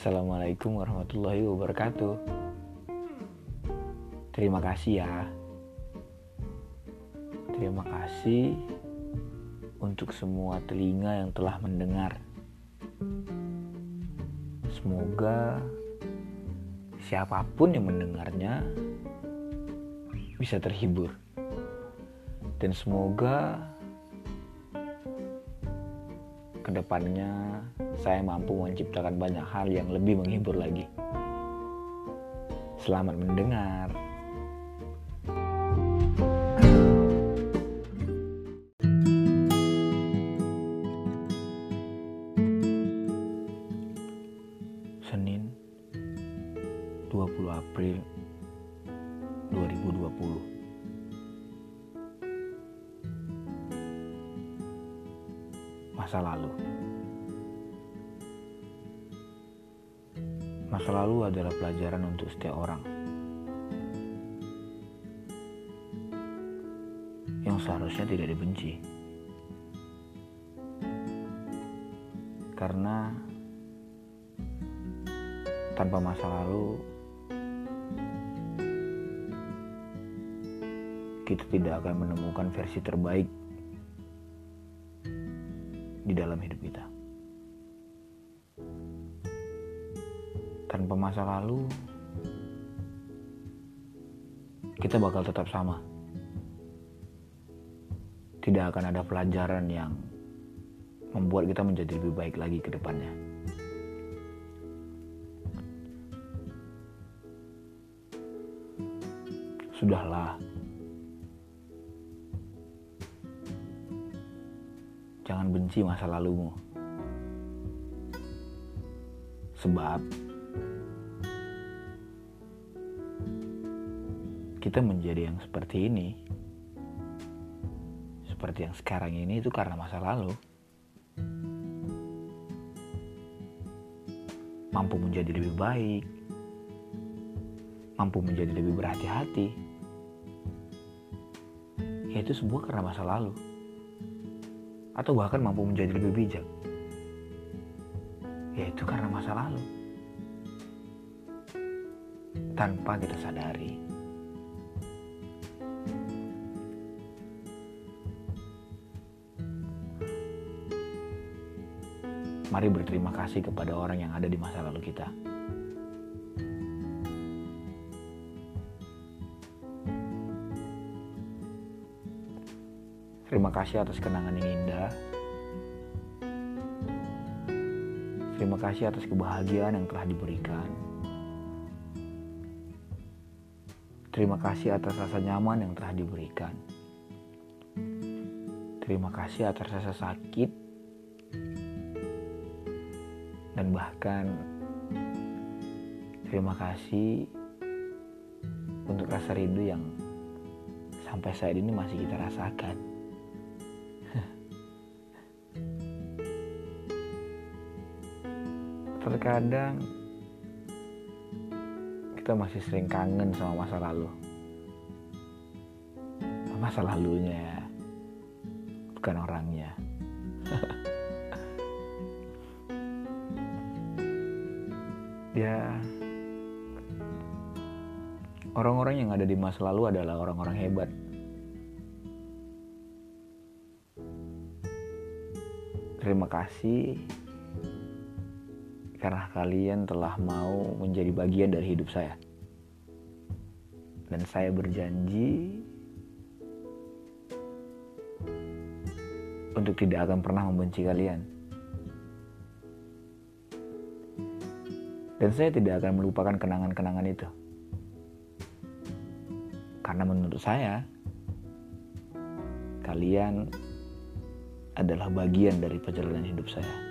Assalamualaikum warahmatullahi wabarakatuh. Terima kasih ya. Terima kasih untuk semua telinga yang telah mendengar. Semoga siapa pun yang mendengarnya bisa terhibur. Dan semoga ke depannya saya mampu menciptakan banyak hal yang lebih menghibur lagi. Selamat mendengar. Senin 20 April 2020 Masa lalu Masa lalu adalah pelajaran untuk setiap orang Yang seharusnya tidak dibenci Karena tanpa masa lalu kita tidak akan menemukan versi terbaik di dalam hidup kita. Tanpa masa lalu, kita bakal tetap sama. Tidak akan ada pelajaran yang membuat kita menjadi lebih baik lagi ke depannya. Sudahlah. Jangan benci masa lalumu. Sebab kita menjadi yang seperti ini, seperti yang sekarang ini itu karena masa lalu. Mampu menjadi lebih baik, mampu menjadi lebih berhati-hati, yaitu sebuah karena masa lalu, atau bahkan mampu menjadi lebih bijak, yaitu karena masa lalu, tanpa kita sadari. Mari berterima kasih kepada orang yang ada di masa lalu kita. Terima kasih atas kenangan yang indah. Terima kasih atas kebahagiaan yang telah diberikan. Terima kasih atas rasa nyaman yang telah diberikan. Terima kasih atas rasa sakit dan bahkan terima kasih untuk rasa rindu yang sampai saat ini masih kita rasakan. Terkadang kita masih sering kangen sama masa lalu. Masa lalunya ya, bukan orangnya. ya orang-orang yang ada di masa lalu adalah orang-orang hebat. Terima kasih karena kalian telah mau menjadi bagian dari hidup saya. Dan saya berjanji untuk tidak akan pernah membenci kalian. Dan saya tidak akan melupakan kenangan-kenangan itu. Karena menurut saya, kalian adalah bagian dari perjalanan hidup saya.